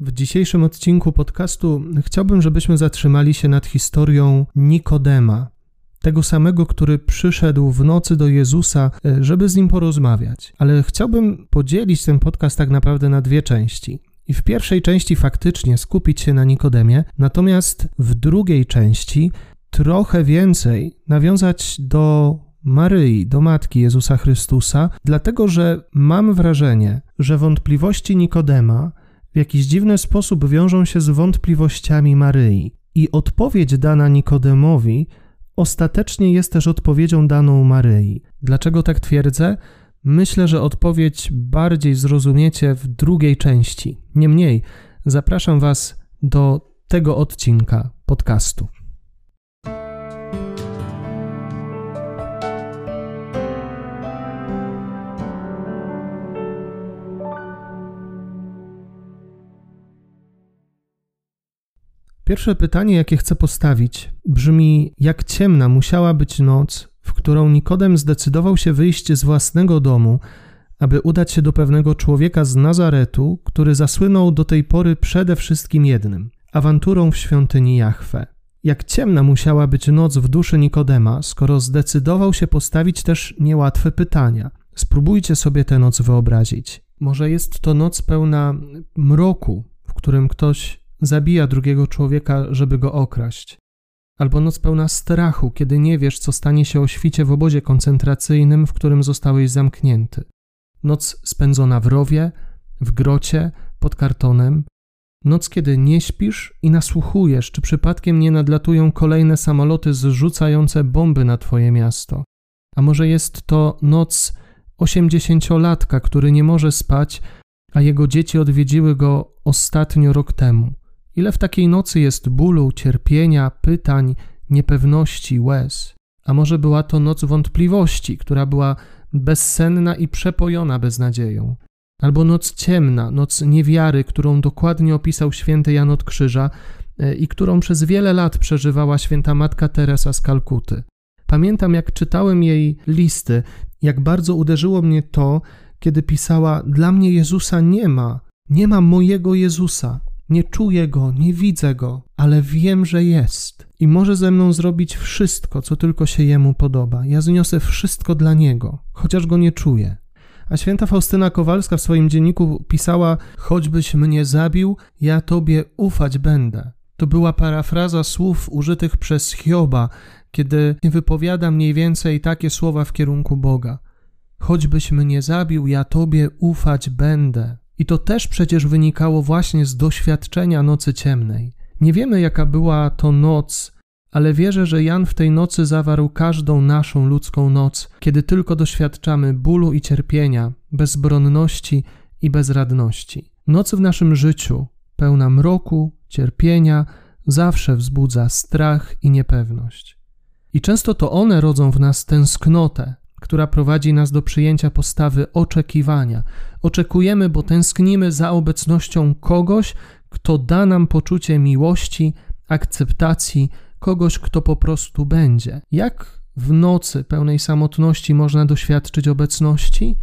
W dzisiejszym odcinku podcastu chciałbym, żebyśmy zatrzymali się nad historią Nikodema, tego samego, który przyszedł w nocy do Jezusa, e, żeby z nim porozmawiać. Ale chciałbym podzielić ten podcast tak naprawdę na dwie części. I w pierwszej części faktycznie skupić się na Nikodemie, natomiast w drugiej części trochę więcej nawiązać do Maryi, do matki Jezusa Chrystusa, dlatego że mam wrażenie, że wątpliwości Nikodema w jakiś dziwny sposób wiążą się z wątpliwościami Maryi. I odpowiedź dana Nikodemowi ostatecznie jest też odpowiedzią daną Maryi. Dlaczego tak twierdzę? Myślę, że odpowiedź bardziej zrozumiecie w drugiej części. Niemniej, zapraszam Was do tego odcinka podcastu. Pierwsze pytanie, jakie chcę postawić, brzmi: jak ciemna musiała być noc, w którą Nikodem zdecydował się wyjść z własnego domu, aby udać się do pewnego człowieka z Nazaretu, który zasłynął do tej pory przede wszystkim jednym awanturą w świątyni Jahwe. Jak ciemna musiała być noc w duszy Nikodema, skoro zdecydował się postawić też niełatwe pytania. Spróbujcie sobie tę noc wyobrazić. Może jest to noc pełna mroku, w którym ktoś zabija drugiego człowieka, żeby go okraść. Albo noc pełna strachu, kiedy nie wiesz, co stanie się o świcie w obozie koncentracyjnym, w którym zostałeś zamknięty. Noc spędzona w rowie, w grocie, pod kartonem. Noc, kiedy nie śpisz i nasłuchujesz, czy przypadkiem nie nadlatują kolejne samoloty zrzucające bomby na twoje miasto. A może jest to noc osiemdziesięciolatka, który nie może spać, a jego dzieci odwiedziły go ostatnio rok temu. Ile w takiej nocy jest bólu, cierpienia, pytań, niepewności, łez? A może była to noc wątpliwości, która była bezsenna i przepojona beznadzieją? Albo noc ciemna, noc niewiary, którą dokładnie opisał święty Jan od Krzyża e, i którą przez wiele lat przeżywała święta matka Teresa z Kalkuty. Pamiętam, jak czytałem jej listy, jak bardzo uderzyło mnie to, kiedy pisała: Dla mnie Jezusa nie ma, nie ma mojego Jezusa. Nie czuję go, nie widzę go, ale wiem, że jest i może ze mną zrobić wszystko, co tylko się jemu podoba. Ja zniosę wszystko dla niego, chociaż go nie czuję. A święta Faustyna Kowalska w swoim dzienniku pisała: Choćbyś mnie zabił, ja tobie ufać będę. To była parafraza słów użytych przez Hioba, kiedy wypowiada mniej więcej takie słowa w kierunku Boga. Choćbyś mnie zabił, ja tobie ufać będę. I to też przecież wynikało właśnie z doświadczenia nocy ciemnej. Nie wiemy, jaka była to noc, ale wierzę, że Jan w tej nocy zawarł każdą naszą ludzką noc, kiedy tylko doświadczamy bólu i cierpienia, bezbronności i bezradności. Noc w naszym życiu, pełna mroku, cierpienia, zawsze wzbudza strach i niepewność. I często to one rodzą w nas tęsknotę, która prowadzi nas do przyjęcia postawy oczekiwania. Oczekujemy, bo tęsknimy za obecnością kogoś, kto da nam poczucie miłości, akceptacji, kogoś, kto po prostu będzie. Jak w nocy pełnej samotności można doświadczyć obecności?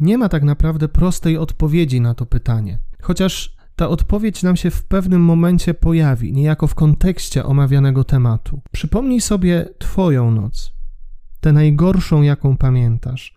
Nie ma tak naprawdę prostej odpowiedzi na to pytanie. Chociaż ta odpowiedź nam się w pewnym momencie pojawi, niejako w kontekście omawianego tematu. Przypomnij sobie Twoją noc tę najgorszą, jaką pamiętasz.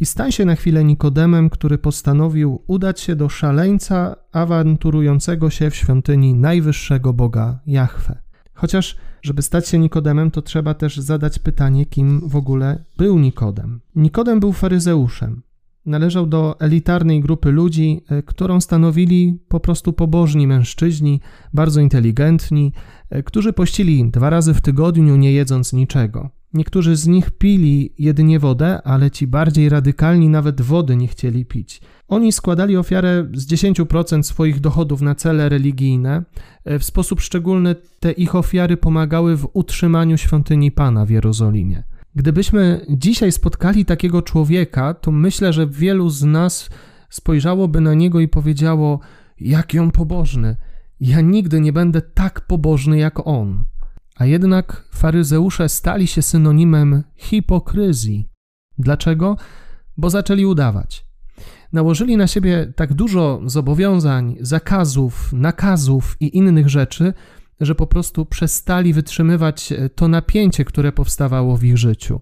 I stań się na chwilę Nikodemem, który postanowił udać się do szaleńca awanturującego się w świątyni najwyższego Boga Jahwe. Chociaż, żeby stać się Nikodemem, to trzeba też zadać pytanie, kim w ogóle był Nikodem. Nikodem był faryzeuszem. Należał do elitarnej grupy ludzi, e, którą stanowili po prostu pobożni mężczyźni, bardzo inteligentni, e, którzy pościli dwa razy w tygodniu, nie jedząc niczego. Niektórzy z nich pili jedynie wodę, ale ci bardziej radykalni nawet wody nie chcieli pić. Oni składali ofiarę z 10% swoich dochodów na cele religijne. E, w sposób szczególny te ich ofiary pomagały w utrzymaniu świątyni Pana w Jerozolimie. Gdybyśmy dzisiaj spotkali takiego człowieka, to myślę, że wielu z nas spojrzałoby na niego i powiedziało: Jaki on pobożny! Ja nigdy nie będę tak pobożny jak on. A jednak faryzeusze stali się synonimem hipokryzji. Dlaczego? Bo zaczęli udawać. nałożyli na siebie tak dużo zobowiązań, zakazów, nakazów i innych rzeczy, że po prostu przestali wytrzymywać to napięcie, które powstawało w ich życiu.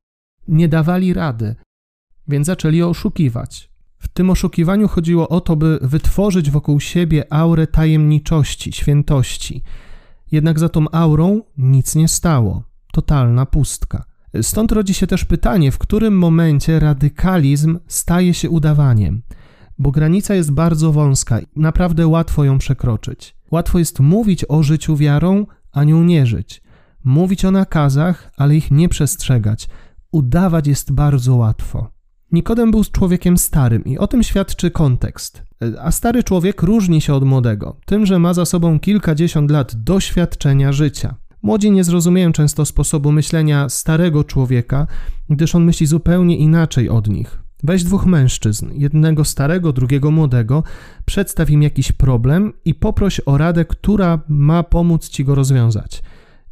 Nie dawali rady, więc zaczęli oszukiwać. W tym oszukiwaniu chodziło o to, by wytworzyć wokół siebie aurę tajemniczości, świętości. Jednak za tą aurą nic nie stało. Totalna pustka. Stąd rodzi się też pytanie, w którym momencie radykalizm staje się udawaniem, bo granica jest bardzo wąska i naprawdę łatwo ją przekroczyć. Łatwo jest mówić o życiu wiarą, a nią nie żyć. Mówić o nakazach, ale ich nie przestrzegać. Udawać jest bardzo łatwo. Nikodem był człowiekiem starym i o tym świadczy kontekst. A stary człowiek różni się od młodego, tym, że ma za sobą kilkadziesiąt lat doświadczenia życia. Młodzi nie zrozumieją często sposobu myślenia starego człowieka, gdyż on myśli zupełnie inaczej od nich. Weź dwóch mężczyzn, jednego starego, drugiego młodego, przedstaw im jakiś problem i poproś o radę, która ma pomóc ci go rozwiązać.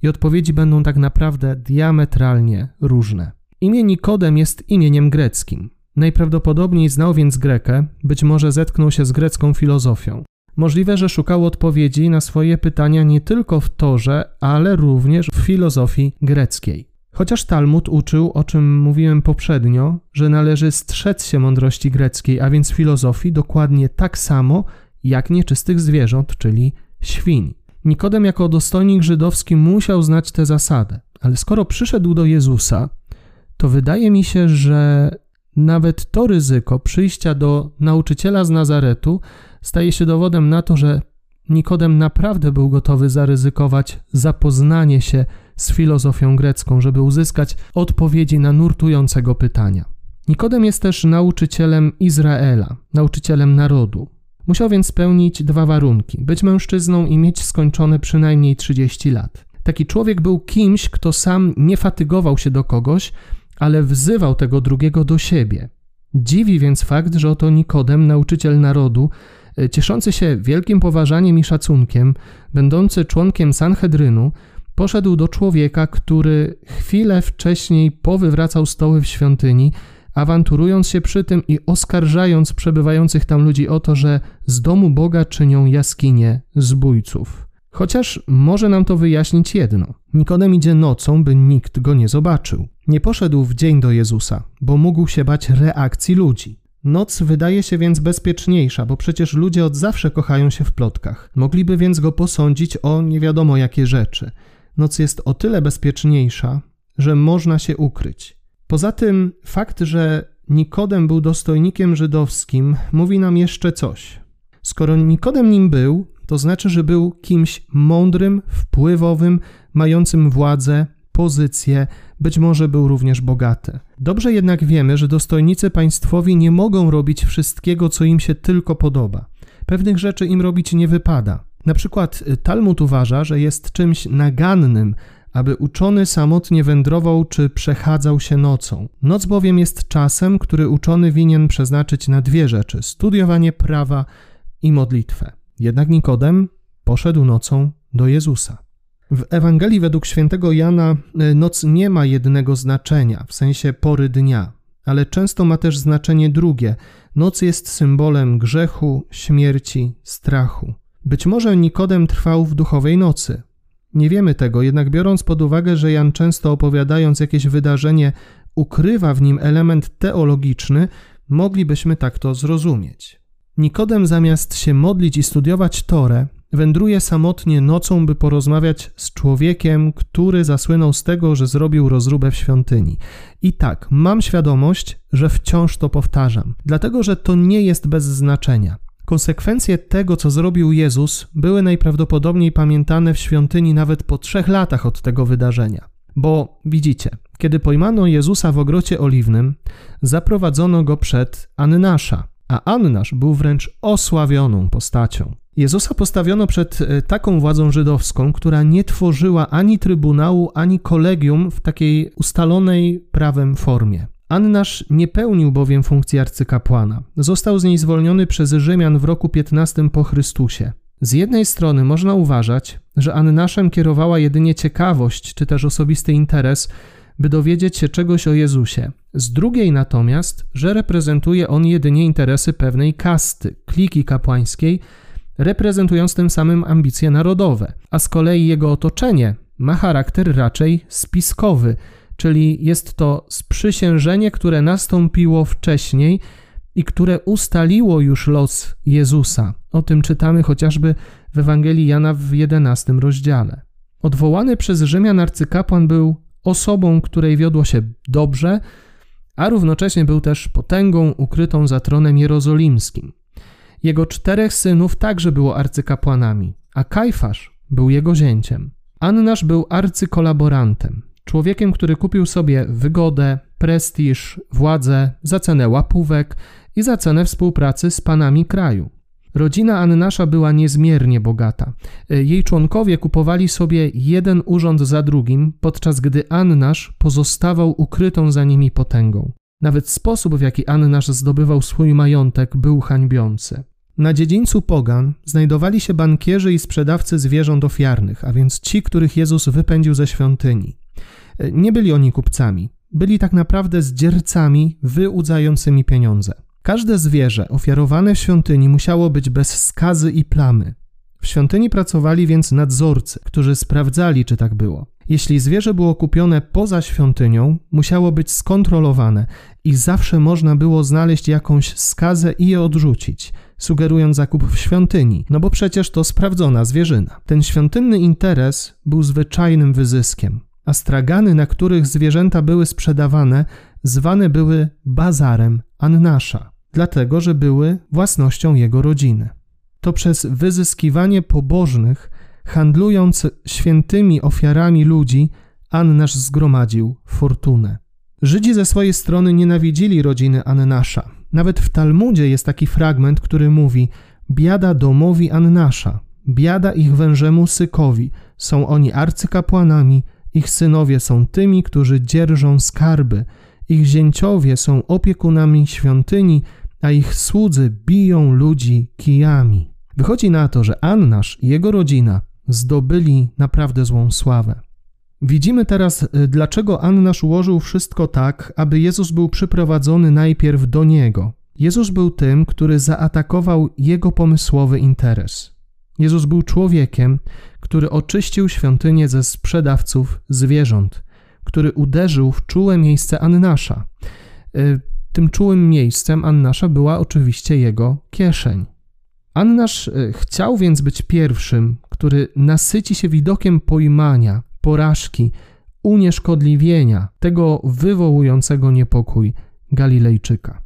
I odpowiedzi będą tak naprawdę diametralnie różne. Imię Nikodem jest imieniem greckim. Najprawdopodobniej znał więc Grekę, być może zetknął się z grecką filozofią. Możliwe, że szukał odpowiedzi na swoje pytania nie tylko w Torze, ale również w filozofii greckiej. Chociaż Talmud uczył, o czym mówiłem poprzednio, że należy strzec się mądrości greckiej, a więc filozofii, dokładnie tak samo jak nieczystych zwierząt, czyli świń. Nikodem jako dostojnik żydowski musiał znać tę zasadę, ale skoro przyszedł do Jezusa, to wydaje mi się, że nawet to ryzyko przyjścia do nauczyciela z Nazaretu staje się dowodem na to, że Nikodem naprawdę był gotowy zaryzykować zapoznanie się z filozofią grecką, żeby uzyskać odpowiedzi na nurtującego pytania. Nikodem jest też nauczycielem Izraela, nauczycielem narodu. Musiał więc spełnić dwa warunki: być mężczyzną i mieć skończone przynajmniej 30 lat. Taki człowiek był kimś, kto sam nie fatygował się do kogoś, ale wzywał tego drugiego do siebie. Dziwi więc fakt, że oto Nikodem, nauczyciel narodu, e, cieszący się wielkim poważaniem i szacunkiem, będący członkiem Sanhedrynu, poszedł do człowieka, który chwilę wcześniej powywracał stoły w świątyni, awanturując się przy tym i oskarżając przebywających tam ludzi o to, że z domu Boga czynią jaskinie zbójców. Chociaż może nam to wyjaśnić jedno. Nikodem idzie nocą, by nikt go nie zobaczył. Nie poszedł w dzień do Jezusa, bo mógł się bać reakcji ludzi. Noc wydaje się więc bezpieczniejsza, bo przecież ludzie od zawsze kochają się w plotkach. Mogliby więc go posądzić o nie wiadomo jakie rzeczy. Noc jest o tyle bezpieczniejsza, że można się ukryć. Poza tym fakt, że Nikodem był dostojnikiem żydowskim, mówi nam jeszcze coś. Skoro Nikodem nim był, to znaczy, że był kimś mądrym, wpływowym, mającym władzę, pozycję, być może był również bogaty. Dobrze jednak wiemy, że dostojnicy państwowi nie mogą robić wszystkiego, co im się tylko podoba. Pewnych rzeczy im robić nie wypada. Na przykład y, Talmud uważa, że jest czymś nagannym, aby uczony samotnie wędrował czy przechadzał się nocą. Noc bowiem jest czasem, który uczony winien przeznaczyć na dwie rzeczy: studiowanie prawa i modlitwę. Jednak Nikodem poszedł nocą do Jezusa. W Ewangelii według świętego Jana e, noc nie ma jednego znaczenia, w sensie pory dnia, ale często ma też znaczenie drugie. Noc jest symbolem grzechu, śmierci, strachu. Być może Nikodem trwał w duchowej nocy. Nie wiemy tego, jednak biorąc pod uwagę, że Jan często opowiadając jakieś wydarzenie ukrywa w nim element teologiczny, moglibyśmy tak to zrozumieć. Nikodem zamiast się modlić i studiować Torę, wędruje samotnie nocą, by porozmawiać z człowiekiem, który zasłynął z tego, że zrobił rozróbę w świątyni. I tak, mam świadomość, że wciąż to powtarzam, dlatego że to nie jest bez znaczenia. Konsekwencje tego, co zrobił Jezus, były najprawdopodobniej pamiętane w świątyni nawet po trzech latach od tego wydarzenia. Bo widzicie, kiedy pojmano Jezusa w ogrocie oliwnym, zaprowadzono go przed Annasza, a Annasz był wręcz osławioną postacią. Jezusa postawiono przed e, taką władzą żydowską, która nie tworzyła ani trybunału, ani kolegium w takiej ustalonej prawem formie. Annasz nie pełnił bowiem funkcji arcykapłana. Został z niej zwolniony przez Rzymian w roku 15 po Chrystusie. Z jednej strony można uważać, że Annaszem kierowała jedynie ciekawość czy też osobisty interes, by dowiedzieć się czegoś o Jezusie, Z drugiej natomiast, że reprezentuje on jedynie interesy pewnej kasty, kliki kapłańskiej, reprezentując tym samym ambicje narodowe, a z kolei jego otoczenie ma charakter raczej spiskowy, czyli jest to sprzysiężenie, które nastąpiło wcześniej i które ustaliło już los Jezusa. O tym czytamy chociażby w Ewangelii Jana w 11 rozdziale. Odwołany przez Rzymian arcykapłan był osobą, której wiodło się dobrze, a równocześnie był też potęgą ukrytą za tronem jerozolimskim. Jego czterech synów także było arcykapłanami, a Kajfasz był jego zięciem. Annasz był arcykolaborantem, człowiekiem, który kupił sobie wygodę, prestiż, władzę za cenę łapówek i za cenę współpracy z panami kraju. Rodzina Annasza była niezmiernie bogata. Jej członkowie kupowali sobie jeden urząd za drugim, podczas gdy Annasz pozostawał ukrytą za nimi potęgą. Nawet sposób, w jaki Annasz zdobywał swój majątek, był hańbiący. Na dziedzińcu Pogan znajdowali się bankierzy i sprzedawcy zwierząt ofiarnych, a więc ci, których Jezus wypędził ze świątyni. Nie byli oni kupcami, byli tak naprawdę zdziercami wyłudzającymi pieniądze. Każde zwierzę ofiarowane w świątyni musiało być bez skazy i plamy. W świątyni pracowali więc nadzorcy, którzy sprawdzali, czy tak było. Jeśli zwierzę było kupione poza świątynią, musiało być skontrolowane i zawsze można było znaleźć jakąś skazę i je odrzucić, sugerując zakup w świątyni, no bo przecież to sprawdzona zwierzyna. Ten świątynny interes był zwyczajnym wyzyskiem, a stragany, na których zwierzęta były sprzedawane, zwane były bazarem Annasza, dlatego że były własnością jego rodziny. To przez wyzyskiwanie pobożnych, handlując świętymi ofiarami ludzi, Annasz zgromadził fortunę. Żydzi ze swojej strony nienawidzili rodziny Annasza. Nawet w Talmudzie jest taki fragment, który mówi: Biada domowi Annasza, biada ich wężemu Sykowi, są oni arcykapłanami, ich synowie są tymi, którzy dzierżą skarby, ich zięciowie są opiekunami świątyni, a ich słudzy biją ludzi kijami. Wychodzi na to, że Annasz i jego rodzina zdobyli naprawdę złą sławę. Widzimy teraz, y, dlaczego Annasz ułożył wszystko tak, aby Jezus był przyprowadzony najpierw do niego. Jezus był tym, który zaatakował jego pomysłowy interes. Jezus był człowiekiem, który oczyścił świątynię ze sprzedawców zwierząt, który uderzył w czułe miejsce Annasza. Tym czułym miejscem Annasza była oczywiście jego kieszeń. Annasz y, chciał więc być pierwszym, który nasyci się widokiem pojmania, porażki, unieszkodliwienia tego wywołującego niepokój Galilejczyka.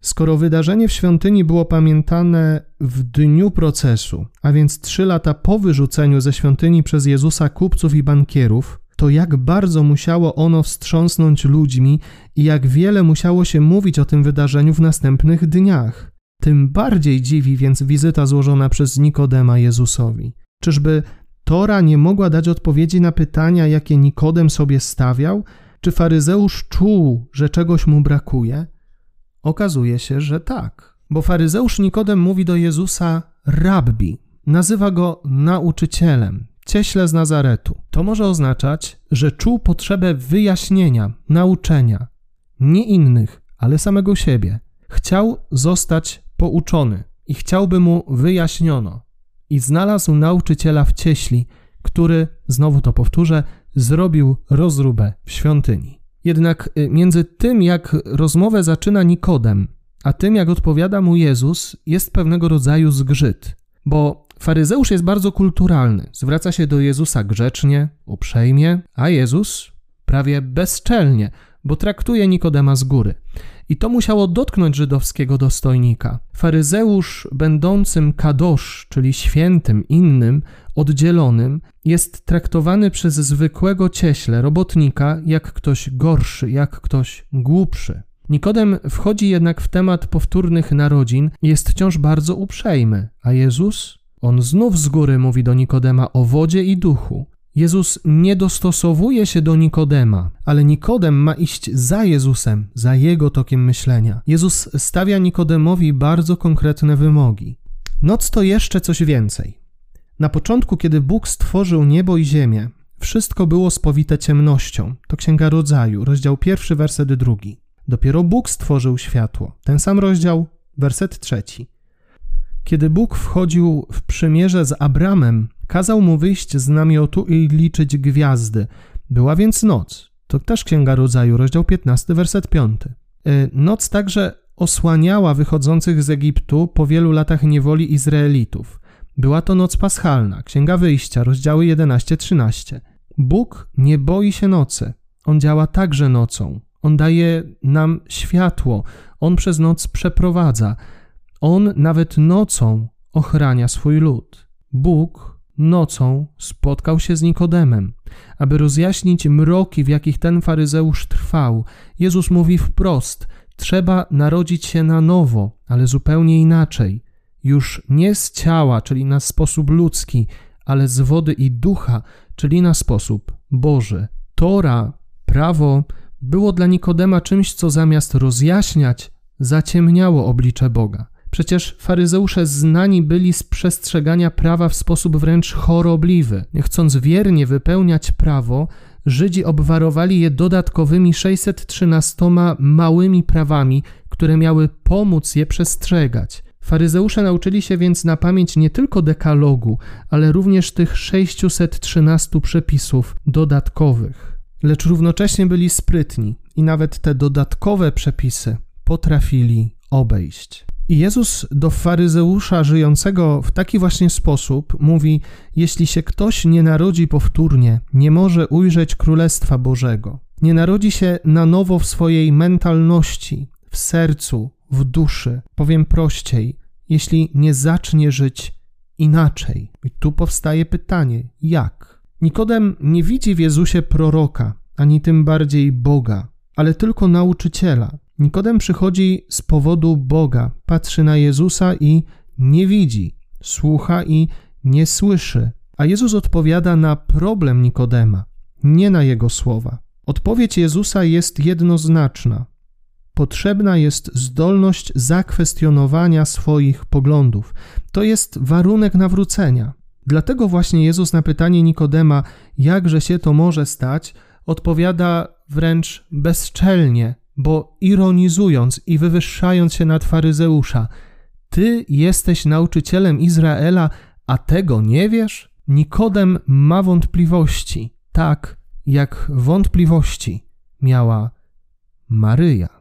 Skoro wydarzenie w świątyni było pamiętane w dniu procesu, a więc trzy lata po wyrzuceniu ze świątyni przez Jezusa kupców i bankierów, to jak bardzo musiało ono wstrząsnąć ludźmi i jak wiele musiało się mówić o tym wydarzeniu w następnych dniach. Tym bardziej dziwi więc wizyta złożona przez Nikodema Jezusowi. Czyżby Tora nie mogła dać odpowiedzi na pytania, jakie Nikodem sobie stawiał? Czy faryzeusz czuł, że czegoś mu brakuje? Okazuje się, że tak, bo faryzeusz Nikodem mówi do Jezusa rabbi, nazywa go nauczycielem, cieśle z Nazaretu. To może oznaczać, że czuł potrzebę wyjaśnienia, nauczenia, nie innych, ale samego siebie. Chciał zostać pouczony i chciałby mu wyjaśniono. I znalazł nauczyciela w cieśli, który, znowu to powtórzę, zrobił rozróbę w świątyni. Jednak y, między tym, jak rozmowę zaczyna Nikodem, a tym, jak odpowiada mu Jezus, jest pewnego rodzaju zgrzyt, bo faryzeusz jest bardzo kulturalny, zwraca się do Jezusa grzecznie, uprzejmie, a Jezus prawie bezczelnie, bo traktuje Nikodema z góry. I to musiało dotknąć żydowskiego dostojnika. Faryzeusz, będącym kadosz, czyli świętym, innym, oddzielonym, jest traktowany przez zwykłego cieśle, robotnika, jak ktoś gorszy, jak ktoś głupszy. Nikodem wchodzi jednak w temat powtórnych narodzin i jest wciąż bardzo uprzejmy, a Jezus? On znów z góry mówi do Nikodema o wodzie i duchu. Jezus nie dostosowuje się do Nikodema, ale Nikodem ma iść za Jezusem, za jego tokiem myślenia. Jezus stawia Nikodemowi bardzo konkretne wymogi. Noc to jeszcze coś więcej. Na początku, kiedy Bóg stworzył niebo i ziemię, wszystko było spowite ciemnością. To Księga Rodzaju, rozdział pierwszy, werset drugi. Dopiero Bóg stworzył światło. Ten sam rozdział, werset trzeci. Kiedy Bóg wchodził w przymierze z Abramem, kazał mu wyjść z namiotu i liczyć gwiazdy. Była więc noc. To też Księga Rodzaju, rozdział 15, werset 5. Y, noc także osłaniała wychodzących z Egiptu po wielu latach niewoli Izraelitów. Była to noc paschalna, Księga Wyjścia, rozdziały 11-13. Bóg nie boi się nocy. On działa także nocą. On daje nam światło. On przez noc przeprowadza. On nawet nocą ochrania swój lud. Bóg nocą spotkał się z Nikodemem, aby rozjaśnić mroki, w jakich ten faryzeusz trwał. Jezus mówi wprost: Trzeba narodzić się na nowo, ale zupełnie inaczej. Już nie z ciała, czyli na sposób ludzki, ale z wody i ducha, czyli na sposób Boży. Tora, prawo, było dla Nikodema czymś, co zamiast rozjaśniać, zaciemniało oblicze Boga. Przecież faryzeusze znani byli z przestrzegania prawa w sposób wręcz chorobliwy. Chcąc wiernie wypełniać prawo, Żydzi obwarowali je dodatkowymi 613 małymi prawami, które miały pomóc je przestrzegać. Faryzeusze nauczyli się więc na pamięć nie tylko dekalogu, ale również tych 613 przepisów dodatkowych. Lecz równocześnie byli sprytni i nawet te dodatkowe przepisy potrafili obejść. I Jezus do faryzeusza żyjącego w taki właśnie sposób mówi: Jeśli się ktoś nie narodzi powtórnie, nie może ujrzeć Królestwa Bożego. Nie narodzi się na nowo w swojej mentalności, w sercu, w duszy. Powiem prościej, jeśli nie zacznie żyć inaczej. I tu powstaje pytanie: jak? Nikodem nie widzi w Jezusie proroka, ani tym bardziej Boga, ale tylko nauczyciela. Nikodem przychodzi z powodu Boga, patrzy na Jezusa i nie widzi, słucha i nie słyszy. A Jezus odpowiada na problem Nikodema, nie na jego słowa. Odpowiedź Jezusa jest jednoznaczna. Potrzebna jest zdolność zakwestionowania swoich poglądów. To jest warunek nawrócenia. Dlatego właśnie Jezus na pytanie Nikodema, jakże się to może stać, odpowiada wręcz bezczelnie, bo ironizując i wywyższając się nad faryzeusza, ty jesteś nauczycielem Izraela, a tego nie wiesz? Nikodem ma wątpliwości, tak jak wątpliwości miała Maryja.